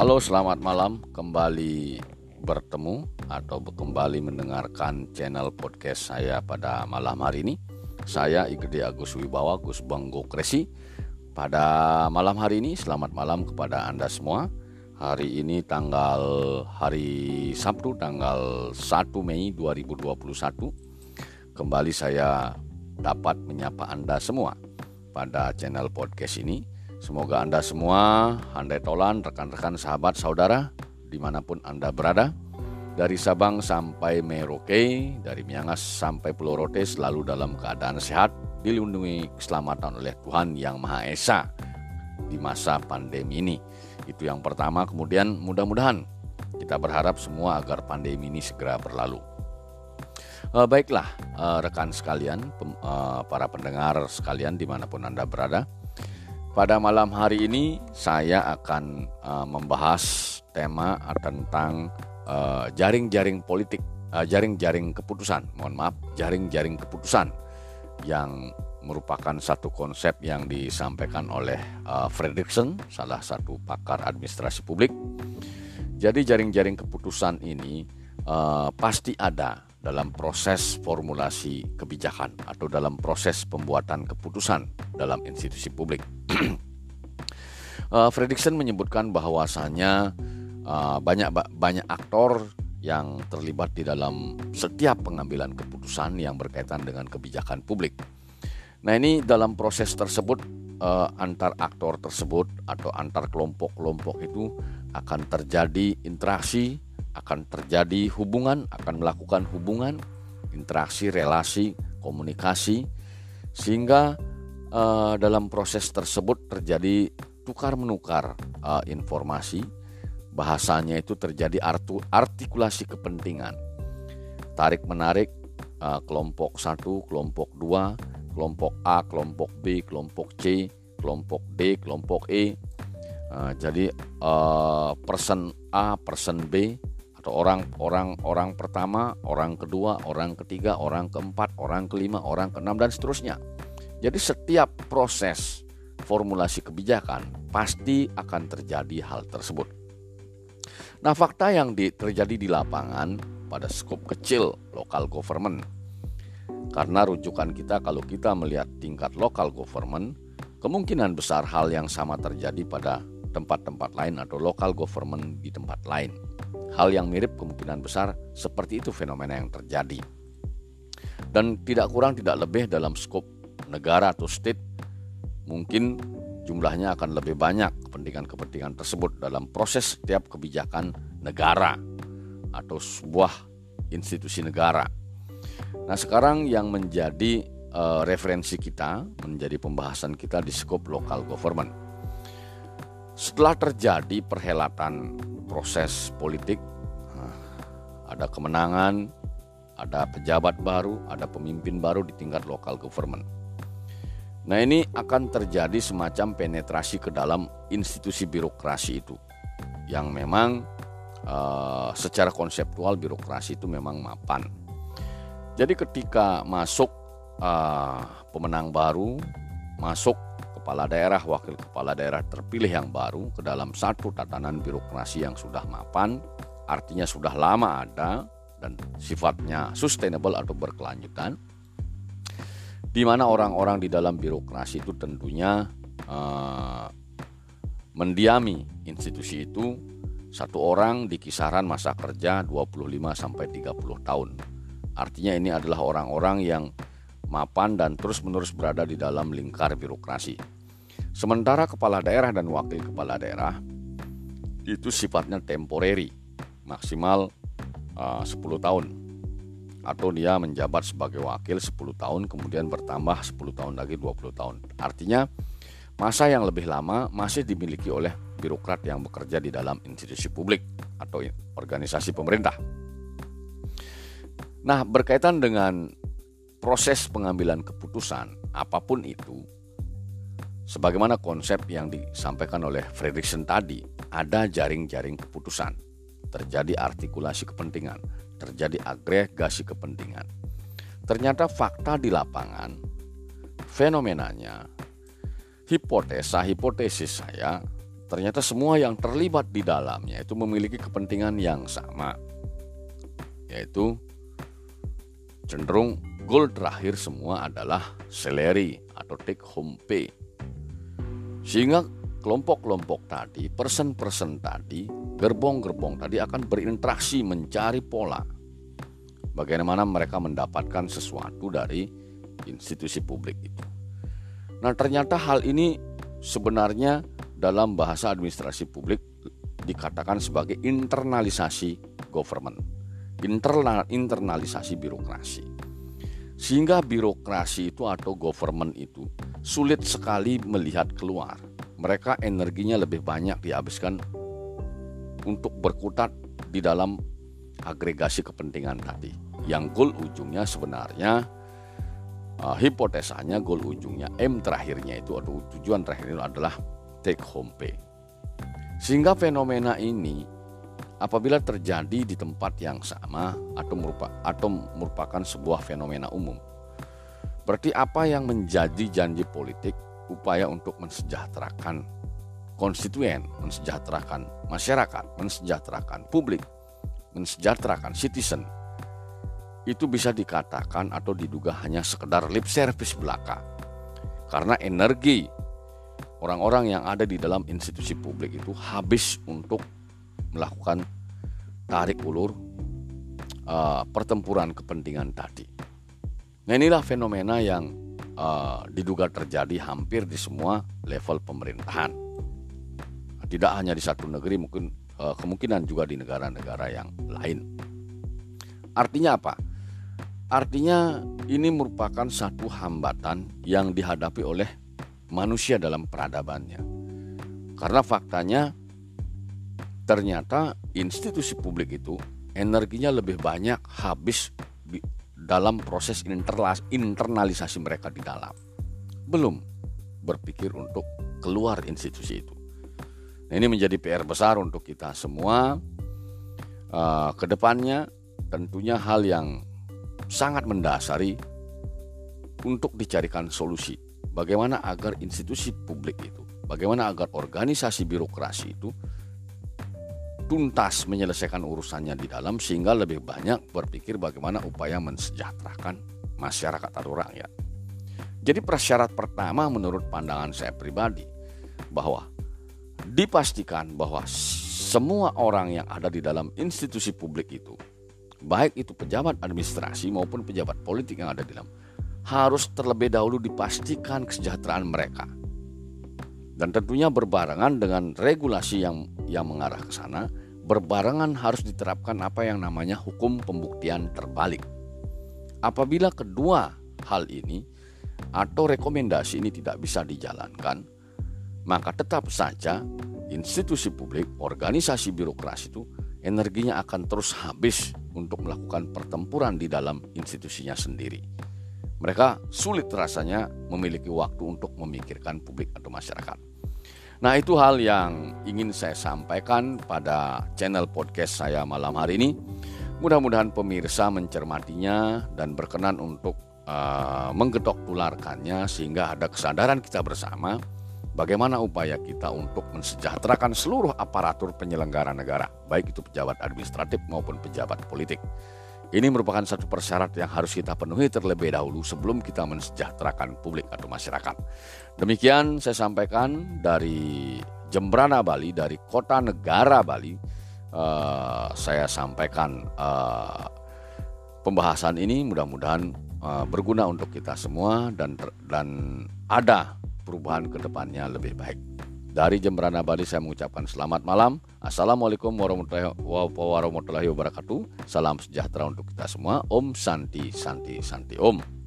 Halo, selamat malam. Kembali bertemu atau kembali mendengarkan channel podcast saya pada malam hari ini. Saya Igede Agus Wibawa, Gus Banggo Kresi. Pada malam hari ini, selamat malam kepada Anda semua. Hari ini tanggal hari Sabtu tanggal 1 Mei 2021. Kembali saya dapat menyapa Anda semua pada channel podcast ini Semoga Anda semua, handai tolan, rekan-rekan, sahabat, saudara, di mana pun Anda berada, dari Sabang sampai Merauke, dari Miangas sampai Pulau Rote selalu dalam keadaan sehat, dilindungi keselamatan oleh Tuhan Yang Maha Esa di masa pandemi ini. Itu yang pertama, kemudian mudah-mudahan kita berharap semua agar pandemi ini segera berlalu. Uh, baiklah, uh, rekan sekalian, uh, para pendengar sekalian di mana pun Anda berada, pada malam hari ini saya akan uh, membahas tema tentang uh, jaring-jaring uh, politik, jaring-jaring uh, keputusan. Mohon maaf, jaring-jaring keputusan yang merupakan satu konsep yang disampaikan oleh uh, Fredrickson, salah satu pakar administrasi publik. Jadi jaring-jaring keputusan ini uh, pasti ada dalam proses formulasi kebijakan atau dalam proses pembuatan keputusan dalam institusi publik. uh, Fredrickson menyebutkan bahwasanya uh, banyak banyak aktor yang terlibat di dalam setiap pengambilan keputusan yang berkaitan dengan kebijakan publik. Nah ini dalam proses tersebut uh, antar aktor tersebut atau antar kelompok-kelompok itu akan terjadi interaksi, akan terjadi hubungan, akan melakukan hubungan, interaksi, relasi, komunikasi, sehingga uh, dalam proses tersebut terjadi tukar menukar uh, informasi. Bahasanya itu terjadi artikulasi kepentingan. Tarik menarik uh, kelompok satu kelompok dua kelompok A kelompok B kelompok C kelompok D kelompok E. Uh, jadi uh, person A person B atau orang orang orang pertama orang kedua orang ketiga orang keempat orang kelima orang keenam dan seterusnya jadi setiap proses formulasi kebijakan pasti akan terjadi hal tersebut. Nah, fakta yang di, terjadi di lapangan pada skop kecil local government. Karena rujukan kita kalau kita melihat tingkat local government, kemungkinan besar hal yang sama terjadi pada tempat-tempat lain atau local government di tempat lain. Hal yang mirip kemungkinan besar seperti itu fenomena yang terjadi. Dan tidak kurang tidak lebih dalam skop negara atau state mungkin jumlahnya akan lebih banyak kepentingan-kepentingan tersebut dalam proses setiap kebijakan negara atau sebuah institusi negara. Nah, sekarang yang menjadi uh, referensi kita, menjadi pembahasan kita di skop local government. Setelah terjadi perhelatan proses politik, ada kemenangan, ada pejabat baru, ada pemimpin baru di tingkat local government Nah, ini akan terjadi semacam penetrasi ke dalam institusi birokrasi itu, yang memang uh, secara konseptual birokrasi itu memang mapan. Jadi, ketika masuk uh, pemenang baru, masuk kepala daerah, wakil kepala daerah terpilih yang baru ke dalam satu tatanan birokrasi yang sudah mapan, artinya sudah lama ada dan sifatnya sustainable atau berkelanjutan di mana orang-orang di dalam birokrasi itu tentunya uh, mendiami institusi itu satu orang di kisaran masa kerja 25 sampai 30 tahun. Artinya ini adalah orang-orang yang mapan dan terus-menerus berada di dalam lingkar birokrasi. Sementara kepala daerah dan wakil kepala daerah itu sifatnya temporary, maksimal uh, 10 tahun atau dia menjabat sebagai wakil 10 tahun kemudian bertambah 10 tahun lagi 20 tahun. Artinya masa yang lebih lama masih dimiliki oleh birokrat yang bekerja di dalam institusi publik atau organisasi pemerintah. Nah, berkaitan dengan proses pengambilan keputusan apa pun itu sebagaimana konsep yang disampaikan oleh Fredrickson tadi, ada jaring-jaring keputusan, terjadi artikulasi kepentingan, terjadi agregasi kepentingan. Ternyata fakta di lapangan, fenomenanya, hipotesa, hipotesis saya ternyata semua yang terlibat di dalamnya itu memiliki kepentingan yang sama, yaitu cenderung goal terakhir semua adalah salary atau take home pay. Sehingga kelompok-kelompok tadi, person-person tadi, gerbong-gerbong tadi akan berinteraksi mencari pola bagaimana mereka mendapatkan sesuatu dari institusi publik itu. Nah, ternyata hal ini sebenarnya dalam bahasa administrasi publik dikatakan sebagai internalisasi government, internal internalisasi birokrasi. Sehingga birokrasi itu atau government itu sulit sekali melihat keluar. Mereka energinya lebih banyak dihabiskan untuk berkutat di dalam agregasi kepentingan tadi. Yang goal ujungnya sebenarnya uh, hipotesanya goal ujungnya M terakhirnya itu atau tujuan terakhir itu adalah take home pay. Sehingga fenomena ini apabila terjadi di tempat yang sama atau merupakan atau merupakan sebuah fenomena umum. Berarti apa yang menjadi janji politik upaya untuk mensejahterakan konstituen, mensejahterakan masyarakat, mensejahterakan publik, mensejahterakan citizen itu bisa dikatakan atau diduga hanya sekedar lip service belaka. Karena energi orang-orang yang ada di dalam institusi publik itu habis untuk melakukan tarik ulur uh, pertempuran kepentingan tadi. Nah inilah fenomena yang uh, diduga terjadi hampir di semua level pemerintahan. Tidak hanya di satu negeri, mungkin uh, kemungkinan juga di negara-negara yang lain. Artinya apa? Artinya ini merupakan satu hambatan yang dihadapi oleh manusia dalam peradabannya. Karena faktanya ternyata institusi publik itu energinya lebih banyak habis dalam proses internalisasi mereka di dalam. Belum berpikir untuk keluar institusi itu. Nah, ini menjadi PR besar untuk kita semua. Uh, ke depannya tentunya hal yang sangat mendasari untuk dicarikan solusi. Bagaimana agar institusi publik itu, bagaimana agar organisasi birokrasi itu tuntas menyelesaikan urusannya di dalam sehingga lebih banyak berpikir bagaimana upaya mensejahterakan masyarakat atau rakyat. Jadi persyarat pertama menurut pandangan saya pribadi bahwa dipastikan bahwa semua orang yang ada di dalam institusi publik itu baik itu pejabat administrasi maupun pejabat politik yang ada di dalam harus terlebih dahulu dipastikan kesejahteraan mereka dan tentunya berbarengan dengan regulasi yang yang mengarah ke sana, berbarengan harus diterapkan apa yang namanya hukum pembuktian terbalik. Apabila kedua hal ini atau rekomendasi ini tidak bisa dijalankan, maka tetap saja institusi publik, organisasi birokrasi itu energinya akan terus habis untuk melakukan pertempuran di dalam institusinya sendiri mereka sulit rasanya memiliki waktu untuk memikirkan publik atau masyarakat. Nah, itu hal yang ingin saya sampaikan pada channel podcast saya malam hari ini. Mudah-mudahan pemirsa mencermatinya dan berkenan untuk uh, menggetok tularkannya sehingga ada kesadaran kita bersama bagaimana upaya kita untuk mensejahterakan seluruh aparatur penyelenggara negara, baik itu pejabat administratif maupun pejabat politik. Ini merupakan satu persyarat yang harus kita penuhi terlebih dahulu sebelum kita mensejahterakan publik atau masyarakat. Demikian saya sampaikan dari Jembrana Bali, dari kota negara Bali. Uh, saya sampaikan uh, pembahasan ini mudah-mudahan uh, berguna untuk kita semua dan dan ada perubahan ke depannya lebih baik. Dari Jemberana Bali saya mengucapkan selamat malam. Assalamualaikum warahmatullahi wabarakatuh. Salam sejahtera untuk kita semua. Om Santi Santi Santi Om.